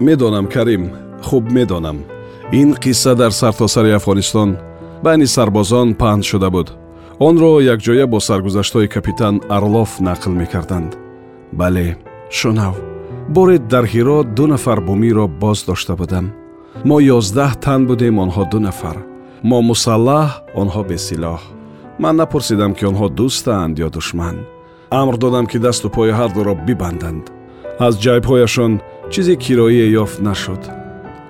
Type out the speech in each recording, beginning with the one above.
медонам карим. Хуб медонам. Ин қисса дар сартосари афғонистон байни сарбозон паҳн шуда буд. Онро якҷоя бо саргузаштҳои капитан арлов нақл мекарданд. Бале шунав. Боре дар ҳиро ду нафар бумиро боз дошта будам. Мо ёздаҳ тан будем онҳо ду нафар. Мо мусаллаҳ онҳо бесилоҳ. Ман напурсидам ки онҳо дӯстаанд ё душман. Амр додам ки дасту пои ҳардуро бибанданд. Аз ҷайбҳояшон чизе кироие ёфт нашуд.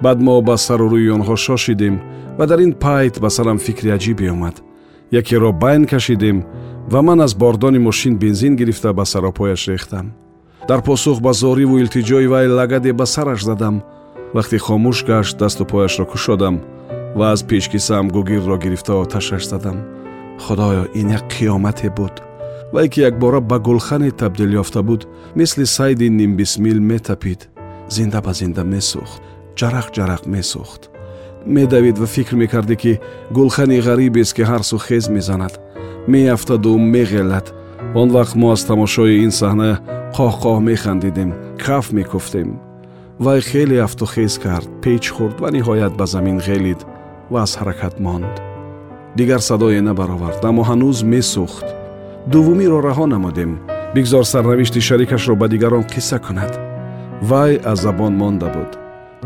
Баъд мо ба сарурӯи онҳо шошидем ва дар ин пайт ба сарам фикри аҷибе омад якеро байн кашидем ва ман аз бордони мошин бензин гирифта ба саропояш рехтам. Дар посух ба зориву илтиҷои вай лагаде ба сараш задам. Вақте хомӯш гашт дасту пояшро кушодам ва аз пешкисаам гугирро гирифта оташаш задам. Худоё ин як қиёмате буд. Вай ки якбора ба гулхане табдил ёфта буд мисли сайди нимбисмил метапид зинда ба зинда месӯхт ҷарақ ҷарақ месӯхт медавид ва фикр мекардӣ ки гулхани ғарибест ки ҳарсу хез мезанад меафтаду меғелад он вақт мо аз тамошои ин саҳна қоҳ-қоҳ механдидем каф мекуфтем вай хеле афту хез кард печ хӯрд ва ниҳоят ба замин ғелид ва аз ҳаракат монд дигар садое набаровард аммо ҳанӯз месӯхт дуввумиро раҳо намудем бигзор сарнавишти шарикашро ба дигарон қисса кунад вай аз забон монда буд.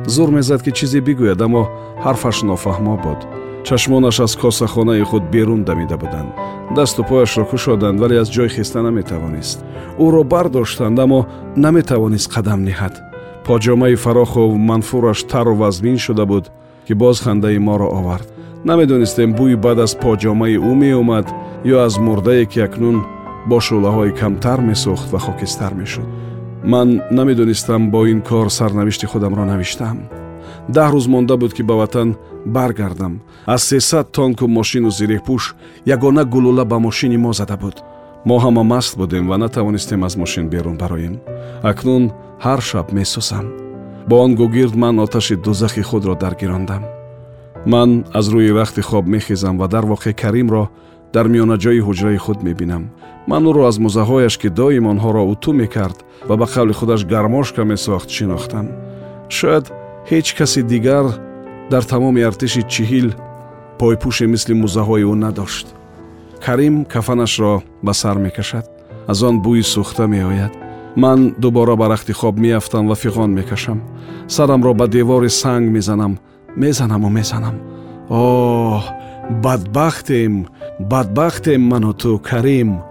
Зур мезад ки чизе бигӯяд аммо ҳарфаш нофаҳмо буд. Чашмонаш аз косахонаи худ берун дамида буданд. Дасту пояшро кушоданд вале аз ҷой хиста наметавонист. Ӯро бардоштанд аммо наметавонист қадам ниҳад. Поҷомаи фароху манфураш тару вазмин шуда буд ки боз хандаи моро овард. Намедонистем бӯи баъд аз поҷомаи ӯ меомад ё аз мурдае ки акнун бо шӯлаҳои камтар месӯхт ва хокистар мешуд ман намедонистам бо ин кор сарнавишти худамро навиштам даҳ рӯз монда буд ки ба ватан баргардам аз сесад тонку мошину зиреҳпӯш ягона гулула ба мошини мо зада буд мо ҳама маст будем ва натавонистем аз мошин берун бароем акнун ҳар шаб месӯзам бо он гугирд ман оташи дузахи худро даргирондам ман аз рӯи рахти хоб мехезам ва дар воқеъ каримро дар миёнаҷои ҳуҷраи худ мебинам. Ман ӯро аз музаҳояш ки доим онҳоро уту мекард ва ба қавли худаш гармошка месохт шинохтам. Шояд ҳеҷ каси дигар дар тамоми артиши чиҳил пойпӯше мисли музаҳои ӯ надошт. Карим кафанашро ба сар мекашад. Аз он бӯи сӯхта меояд. Ман дубора ба рахти хоб меафтам ва фиғон мекашам. Сарамро ба девори санг мезанам. Мезанаму мезанам. Оҳ бадбахтем бадбахтем ману ту карим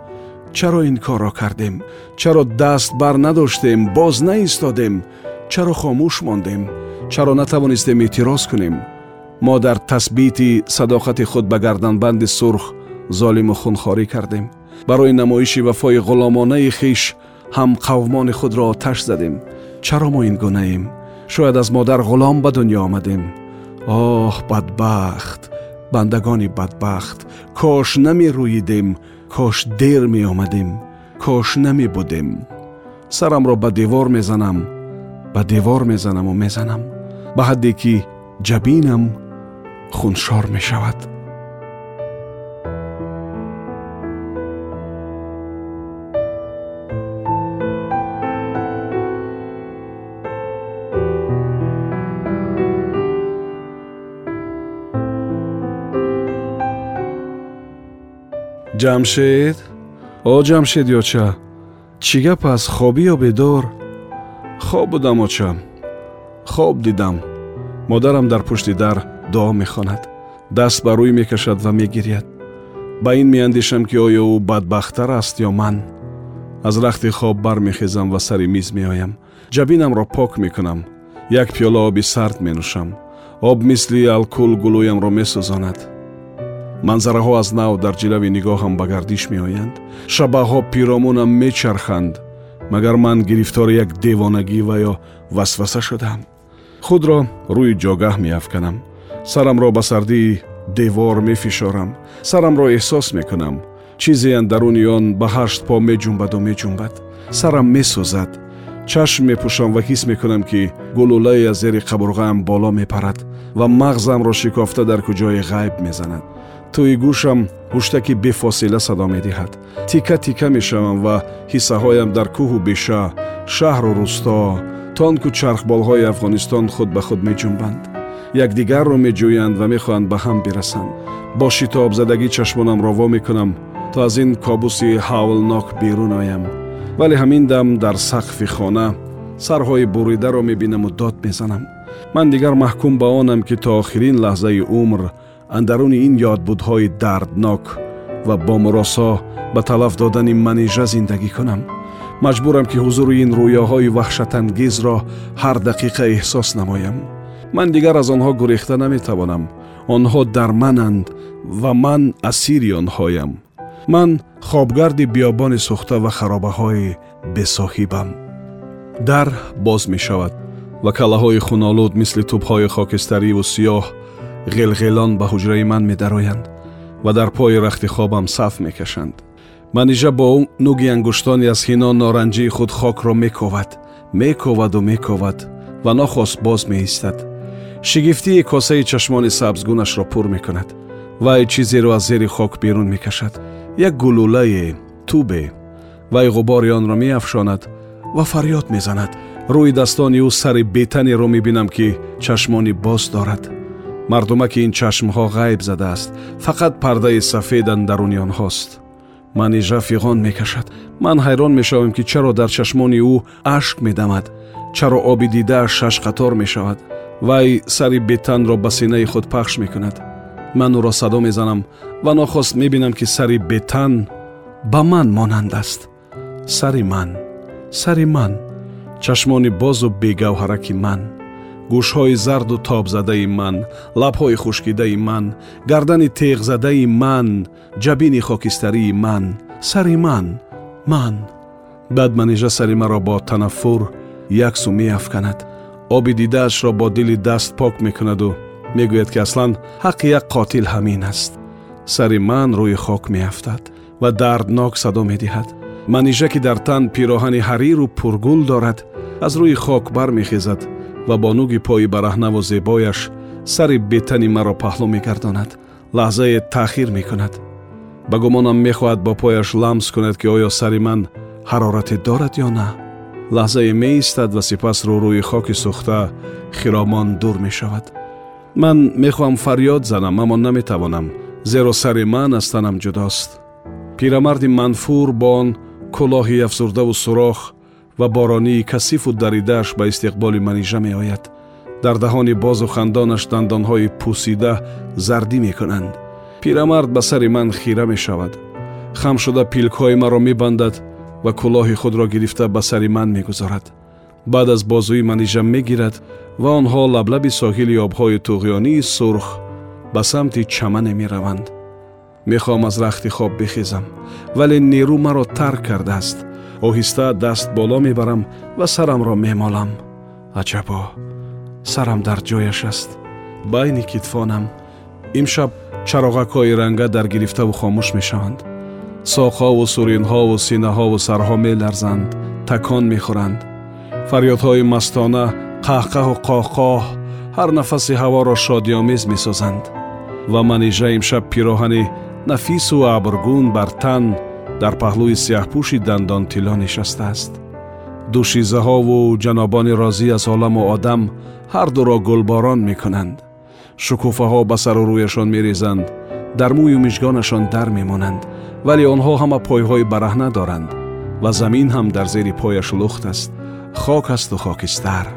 чаро ин корро кардем чаро даст бар надоштем боз наистодем чаро хомӯш мондем чаро натавонистем эътироз кунем мо дар тасбити садоқати худ ба гарданбанди сурх золиму хунхорӣ кардем барои намоиши вафои ғуломонаи хиш ҳамқавмони худро оташ задем чаро мо ин гунаем шояд аз модар ғулом ба дунё омадем оҳ бадбахт бандагони бадбахт. Кош намерӯидем кош дер меомадем кош намебудем сарамро ба девор мезанам ба девор мезанаму мезанам. Ба ҳадде ки ҷабинам хуншор мешавад ҷамшед о ҷамшед ёча чӣ гап аст хобӣ ё бедор хоб будам оча хоб дидам модарам дар пушти дар дуо мехонад даст ба рӯй мекашад ва мегиряд ба ин меандешам ки оё ӯ бадбахттар аст ё ман аз рахти хоб бармехезам ва сари миз меоям ҷабинамро пок мекунам як пиёла оби сард менӯшам об мисли алкул гулӯямро месӯзонад манзараҳо аз нав дар ҷилави нигоҳам ба гардиш меоянд. Шабаҳҳо пиромунам мечарханд магар ман гирифтори як девонагӣ ва ё васваса шудаам. Худро рӯи ҷогаҳ меафканам. Сарамро ба сардии девор мефишорам. Сарамро эҳсос мекунам. Чизе андаруни он ба ҳашт по меҷумбаду меҷумбад сарам месӯзад чашм мепӯшам ва ҳис мекунам ки гулӯлае аз зери қабурғаам боло мепарад ва мағзамро шикофта дар куҷои ғайб мезанад тӯи гӯшам ҳуштаки бефосила садо медиҳад. Тика тика мешавам ва ҳиссаҳоям дар кӯҳу беша шаҳру рӯсто тонку чархболҳои афғонистон худ ба худ меҷумбанд якдигарро меҷӯянд ва мехоҳанд ба ҳам бирасанд. Бо шитобзадагӣ чашмонамро во мекунам то аз ин кобуси ҳавлнок берун оям. Вале ҳамин дам дар сақфи хона сарҳои буридаро мебинаму дод мезанам. Ман дигар маҳкум ба онам ки то охирин лаҳзаи умр андаруни ин ёдбудҳои дарднок ва бомуросо ба талаф додани манижа зиндагӣ кунам маҷбурам ки ҳузури ин рӯёҳои ваҳшатангезро ҳар дақиқа эҳсос намоям ман дигар аз онҳо гурехта наметавонам онҳо дар мананд ва ман асири онҳоям ман хобгарди биёбони сӯхта ва харобаҳои бесоҳибам дар боз мешавад ва калаҳои хунолуд мисли тӯбҳои хокистариву сиёҳ ғелғелон ба ҳуҷраи ман медароянд ва дар пои рахти хобам саф мекашанд манижа бо нуги ангуштони аз ҳино норанҷии худ хокро мековад мековаду мековад ва нохост боз меистад шигифтии косаи чашмони сабзгунашро пур мекунад вай чизеро аз зери хок берун мекашад як гулӯлае тубе вай ғубори онро меафшонад ва фарёд мезанад рӯидастони ӯ сари бетанеро мебинам ки чашмони боз дорад мардумаки ин чашмҳо ғайб задааст. Фақат пардаи сафед андаруни онҳост. Манижа фиғон мекашад. Ман ҳайрон мешавам ки чаро дар чашмони ӯ ашк медамад. Чаро оби дидааш шашқатор мешавад. Вай сари бетанро ба синаи худ пахш мекунад. Ман ӯро садо мезанам ва нохост мебинам ки сари бетан ба ман монанд аст. Сари ман сари ман чашмони бозу бегавҳараки ман гӯшҳои зарду тобзадаи ман лабҳои хушкидаи ман гардани теғзадаи ман ҷабини хокистарии ман сари ман ман баъд манижа сари маро бо танаффур яксу меафканад оби дидаашро бо дили даст пок мекунаду мегӯяд ки аслан ҳаққи як қотил ҳамин аст сари ман рӯи хок меафтад ва дарднок садо медиҳад манижа ки дар тан пироҳани ҳариру пургул дорад аз рӯи хок бармехезад ва бо нуги пои бараҳнаву зебояш сари бетани маро паҳлӯ мегардонад лаҳзае таъхир мекунад. Ба гумонам мехоҳад бо пояш ламс кунад ки оё сари ман ҳарорате дорад ё на? Лаҳзае меистад ва сипас рӯрӯи хоки сӯхта хиромон дур мешавад. Ман мехоҳам фарёд занам аммо наметавонам зеро сари ман аз танам ҷудост. Пирамарди манфур бо он кӯлоҳи афзурдаву сурох ва боронии касифу даридааш ба истиқболи манижа меояд. Дар таҳони бозу хандонаш дандонҳои пӯсида зардӣ мекунанд. Пирамард ба сари ман хира мешавад. Хамшуда пилкҳои маро мебандад ва кӯлоҳи худро гирифта ба сари ман мегузорад. Баъд аз бозуи манижа мегирад ва онҳо лаблаби соҳили обҳои туғёнии сурх ба самти чамане мераванд мехоҳам аз рахти хоб бихезам вале нерӯ маро тарк кардааст оҳиста даст боло мебарам ва сарамро мемолам. Аҷабо сарам дар ҷояш аст. Байни китфонам. Имшаб чароғакҳои ранга даргирифтаву хомӯш мешаванд. Соқҳову суринҳову синаҳову сарҳо меларзанд такон мехӯранд. Фарёдҳои мастона қаҳқаҳу қоҳқоҳ ҳар нафаси ҳаворо шодиомез месозанд. Ва манижа имшаб пироҳани нафису абргун бар тан дар паҳлӯи сияҳпӯши дандонтило нишастааст душизаҳову ҷанобони розӣ аз оламу одам ҳардуро гулборон мекунанд шукуфаҳо ба сару рӯяшон мерезанд дар мӯю мижгонашон дар мемонанд вале онҳо ҳама пойҳои бараҳна доранд ва замин ҳам дар зери пояш лухт аст хок асту хокистар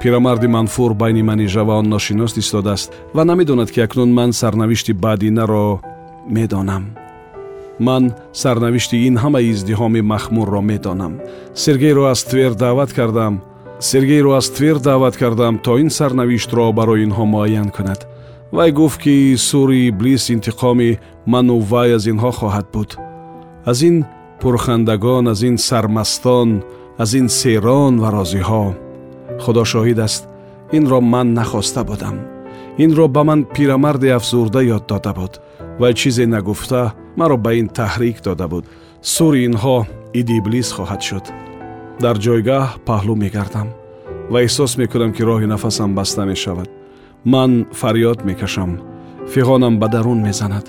пирамарди манфур байни манижа ва он ношинос истодааст ва намедонад ки акнун ман сарнавишти баъдинаро медонам ман сарнавишти ин ҳамаи издиҳоми махмурро медонам. Сергейро аз твер даъват кардам. Сергейро аз твер даъват кардам то ин сарнавиштро барои инҳо муайян кунад. Вай гуфт ки сури иблис интиқоми ману вай аз инҳо хоҳад буд. Аз ин пурхандагон аз ин сармастон аз ин серон ва розиҳо. Худо шоҳид аст инро ман нахоста будам. Инро ба ман пирамарди афзурда ёд дода буд. Вай чизе нагуфта маро ба ин таҳрик дода буд. Сури инҳо иди иблис хоҳад шуд. Дар ҷойгоҳ паҳлӯ мегардам ва эҳсос мекунам ки роҳи нафасам баста мешавад. Ман фарёд мекашам. Фиғонам ба дарун мезанад.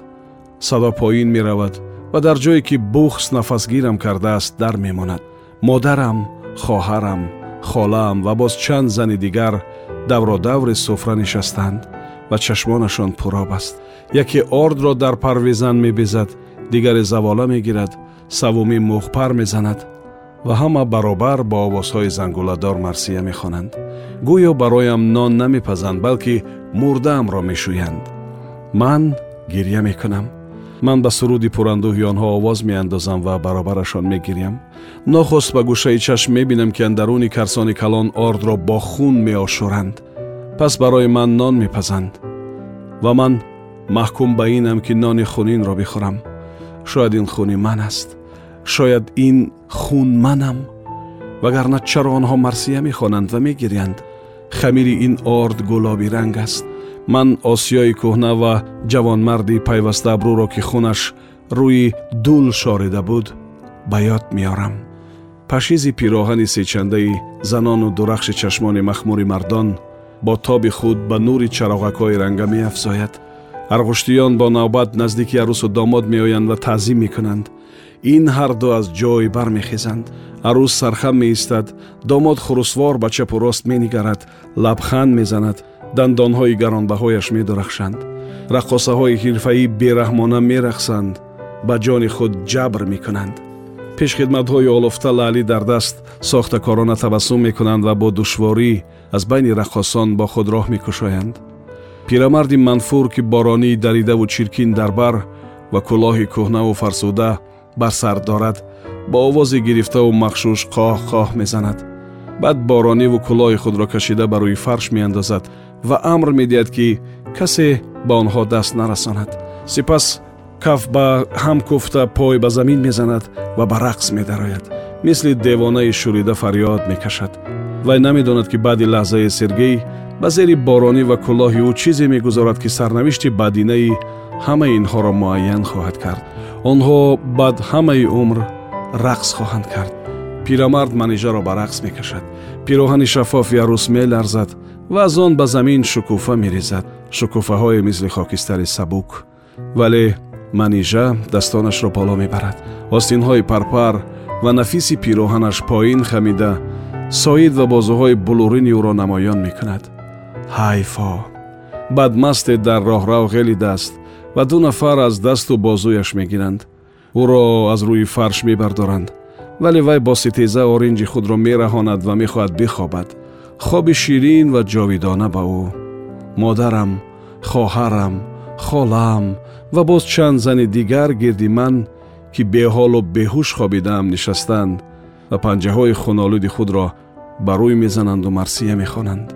Садо поин меравад ва дар ҷое ки бухс нафасгирам кардааст дар мемонад. Модарам хоҳарам холаам ва боз чанд зани дигар давродаври суфра нишастанд ва чашмонашон пуроб аст яке ордро дар парвезан мебезад дигаре завола мегирад савуми мухпар мезанад ва ҳама баробар бо овозҳои зангуладор марсия мехонанд гӯё бароям нон намепазанд балки мурдаамро мешӯянд ман гирья мекунам ман ба суруди пурандӯҳи онҳо овоз меандозам ва баробарашон мегирям нохуст ба гӯшаи чашм мебинам ки андаруни карсони калон ордро бо хун меошуранд пас барои ман нон мепазанд ва ман маҳкум ба инам ки нони хунинро бихӯрам. Шояд ин хуни ман аст. Шояд ин хун манам. Вагарна чаро онҳо марсия мехонанд ва мегирянд. Хамири ин орд гулоби ранг аст. Ман осиёи кӯҳна ва ҷавонмарди пайвастаабрӯро ки хунаш рӯи дул шорида буд ба ёд меорам. Пашизи пироҳани сечандаи занону дурахши чашмони махмури мардон бо тоби худ ба нури чароғакҳои ранга меафзояд. Арғуштиён бо навбат наздики арӯсу домод меоянд ва таъзим мекунанд. Ин ҳарду аз ҷой бармехезанд. Арӯз сархам меистад. Домод хурусвор ба чапу рост менигарад. Лабханд мезанад. Дандонҳои гаронбаҳояш медурахшанд. Раққосаҳои ҳирфаӣ бераҳмона мерақсанд. Ба ҷони худ ҷабр мекунанд пешхидматҳои олуфта лаълӣ дар даст сохтакорона табассум мекунанд ва бо душворӣ аз байни раққосон бо худ роҳ мекушоянд. Пирамарди манфур ки боронии даридаву чиркин дар бар ва кӯлоҳи кӯҳнаву фарсуда бар сар дорад бо овози гирифтаву махшуш қоҳ қоҳ мезанад. Баъд борониву кӯлоҳи худро кашида ба рӯи фарш меандозад ва амр медиҳад ки касе ба онҳо даст нарасонад. Сипас каф ба ҳам куфта пой ба замин мезанад ва ба рақс медарояд. Мисли девонаи шӯрида фарёд мекашад. Вай намедонад ки баъди лаҳзаи сергей ба зери боронӣ ва кӯлоҳи ӯ чизе мегузорад ки сарнавишти бадинаи ҳамаи инҳоро муайян хоҳад кард. Онҳо баъд ҳамаи умр рақс хоҳанд кард. Пирамард манижаро ба рақс мекашад. Пироҳани шаффофи арӯс меларзад ва аз он ба замин шукуфа мерезад шукуфаҳое мисли хокистари сабук. Вале манижа дастонашро боло мебарад. Остинҳои парпар ва нафиси пироҳанаш поин хамида соид ва бозуҳои булурини ӯро намоён мекунад. Ҳайфо! Бадмасте дар роҳрав ғелидаст ва ду нафар аз дасту бозуяш мегиранд ӯро аз рӯи фарш мебардоранд вале вай бо ситеза оринҷи худро мераҳонад ва мехоҳад бихобад. Хоби ширин ва ҷовидона ба ӯ. Модарам хоҳарам холаам ва боз чанд зани дигар гирди ман ки беҳолу беҳуш хобидаам нишастанд ва панҷаҳои хунолуди худро ба рӯй мезананду марсия мехонанд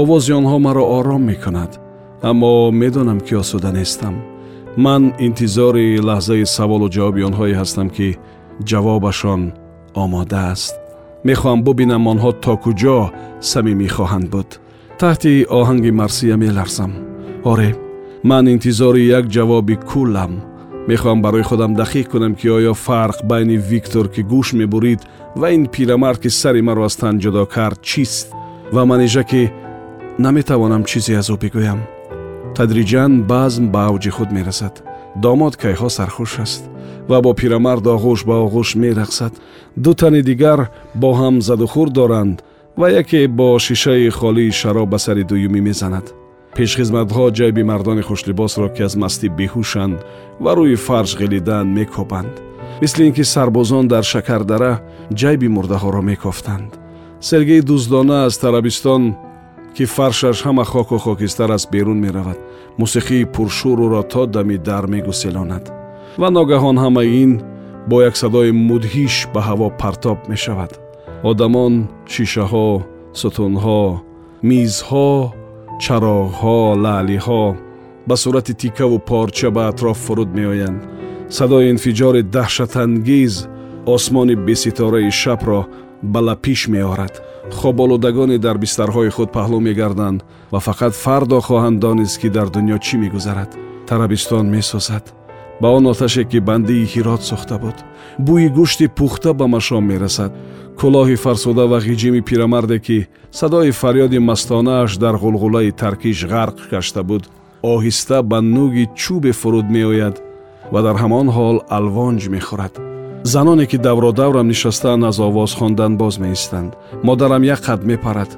овози онҳо маро ором мекунад аммо медонам ки осуда нестам ман интизори лаҳзаи саволу ҷавоби онҳое ҳастам ки ҷавобашон омода аст мехоҳам бубинам онҳо то куҷо самимӣ хоҳанд буд таҳти оҳанги марсия меларзам оре ман интизори як ҷавоби кулам мехоҳам барои худам дақиқ кунам ки оё фарқ байни виктор ки гӯш мебурид ва ин пирамард ки сари маро аз тан ҷудо кард чист ва манижа ки наметавонам чизе аз ӯ бигӯям тадриҷан базм ба авҷи худ мерасад домод кайҳо сархуш аст ва бо пирамард оғӯш ба оғӯш мерақсад ду тани дигар бо ҳам задухӯр доранд ва яке бо шишаи холии шароб ба сари дуюмӣ мезанад пешхизматҳо ҷайби мардони хушлибосро ки аз мастӣ беҳушанд ва рӯи фарш ғилиданд мекобанд мисли ин ки сарбозон дар шакардара ҷайби мурдаҳоро мекофтанд. Сергей дуздона аз тарабистон ки фаршаш ҳама хоку хокистар аст берун меравад мусиқии пуршӯруро то дами дар мегуселонад ва ногаҳон ҳамаи ин бо як садои мудҳиш ба ҳаво партоб мешавад. Одамон шишаҳо сутунҳо мизҳо чароғҳо лаълиҳо ба сурати тикаву порча ба атроф фуруд меоянд. Садои инфиҷори даҳшатангез осмони беситораи шабро ба лапиш меорад. Хоболудагоне дар бистарҳои худ паҳлӯ мегарданд ва фақат фардо хоҳанд донист ки дар дунё чӣ мегузарад. Тарабистон месӯзад ба он оташе ки бандии ҳирот сӯхта буд. Бӯи гӯшти пухта ба машом мерасад. Кӯлоҳи фарсуда ва ғиҷими пирамарде ки садои фарёди мастонааш дар ғулғулаи таркиш ғарқ гашта буд оҳиста ба нӯги чӯбе фуруд меояд ва дар ҳамон ҳол алвонҷ мехӯрад. Заноне ки давродаврам нишастаанд аз овоз хондан боз меистанд. Модарам як қад мепарад.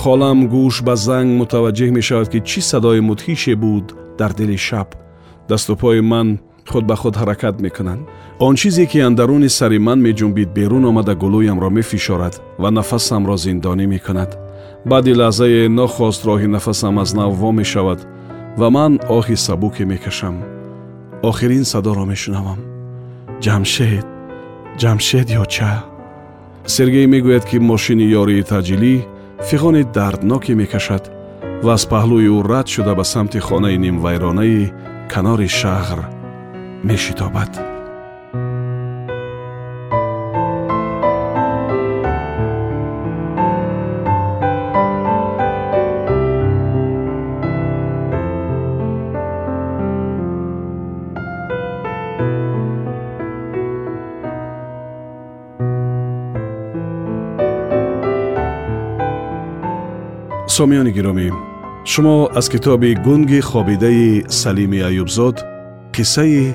Холам гӯш ба занг мутаваҷҷеҳ мешавад ки чӣ садои мудҳише буд дар дили шаб. Дасту пои ман худ ба худ ҳаракат мекунанд. Он чизе ки андаруни сари ман меҷунбид берун омада гулӯямро мефишорад ва нафасамро зиндонӣ мекунад. Баъди лаҳзае нохост роҳи нафасам аз нав во мешавад ва ман оҳи сабуке мекашам. Охирин садоро мешунавам. Ҷамшед ҷамшед ёча сергей мегӯяд ки мошини ёрии таъҷилӣ фиғони дардноке мекашад ва аз паҳлӯи ӯ рад шуда ба самти хонаи нимвайронаи канори шаҳр میشتابد سامیان گیرامی شما از کتاب گنگ خابیده سلیم ایوبزاد قصه